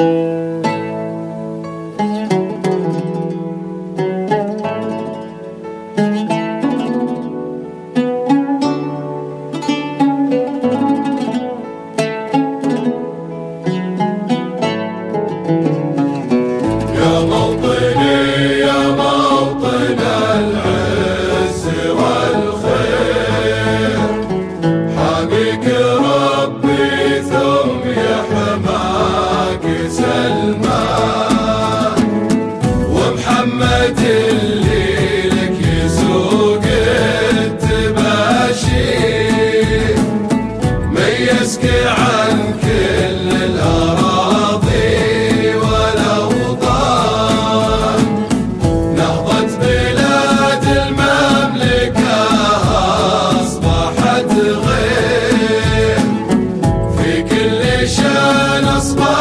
يا Christmas.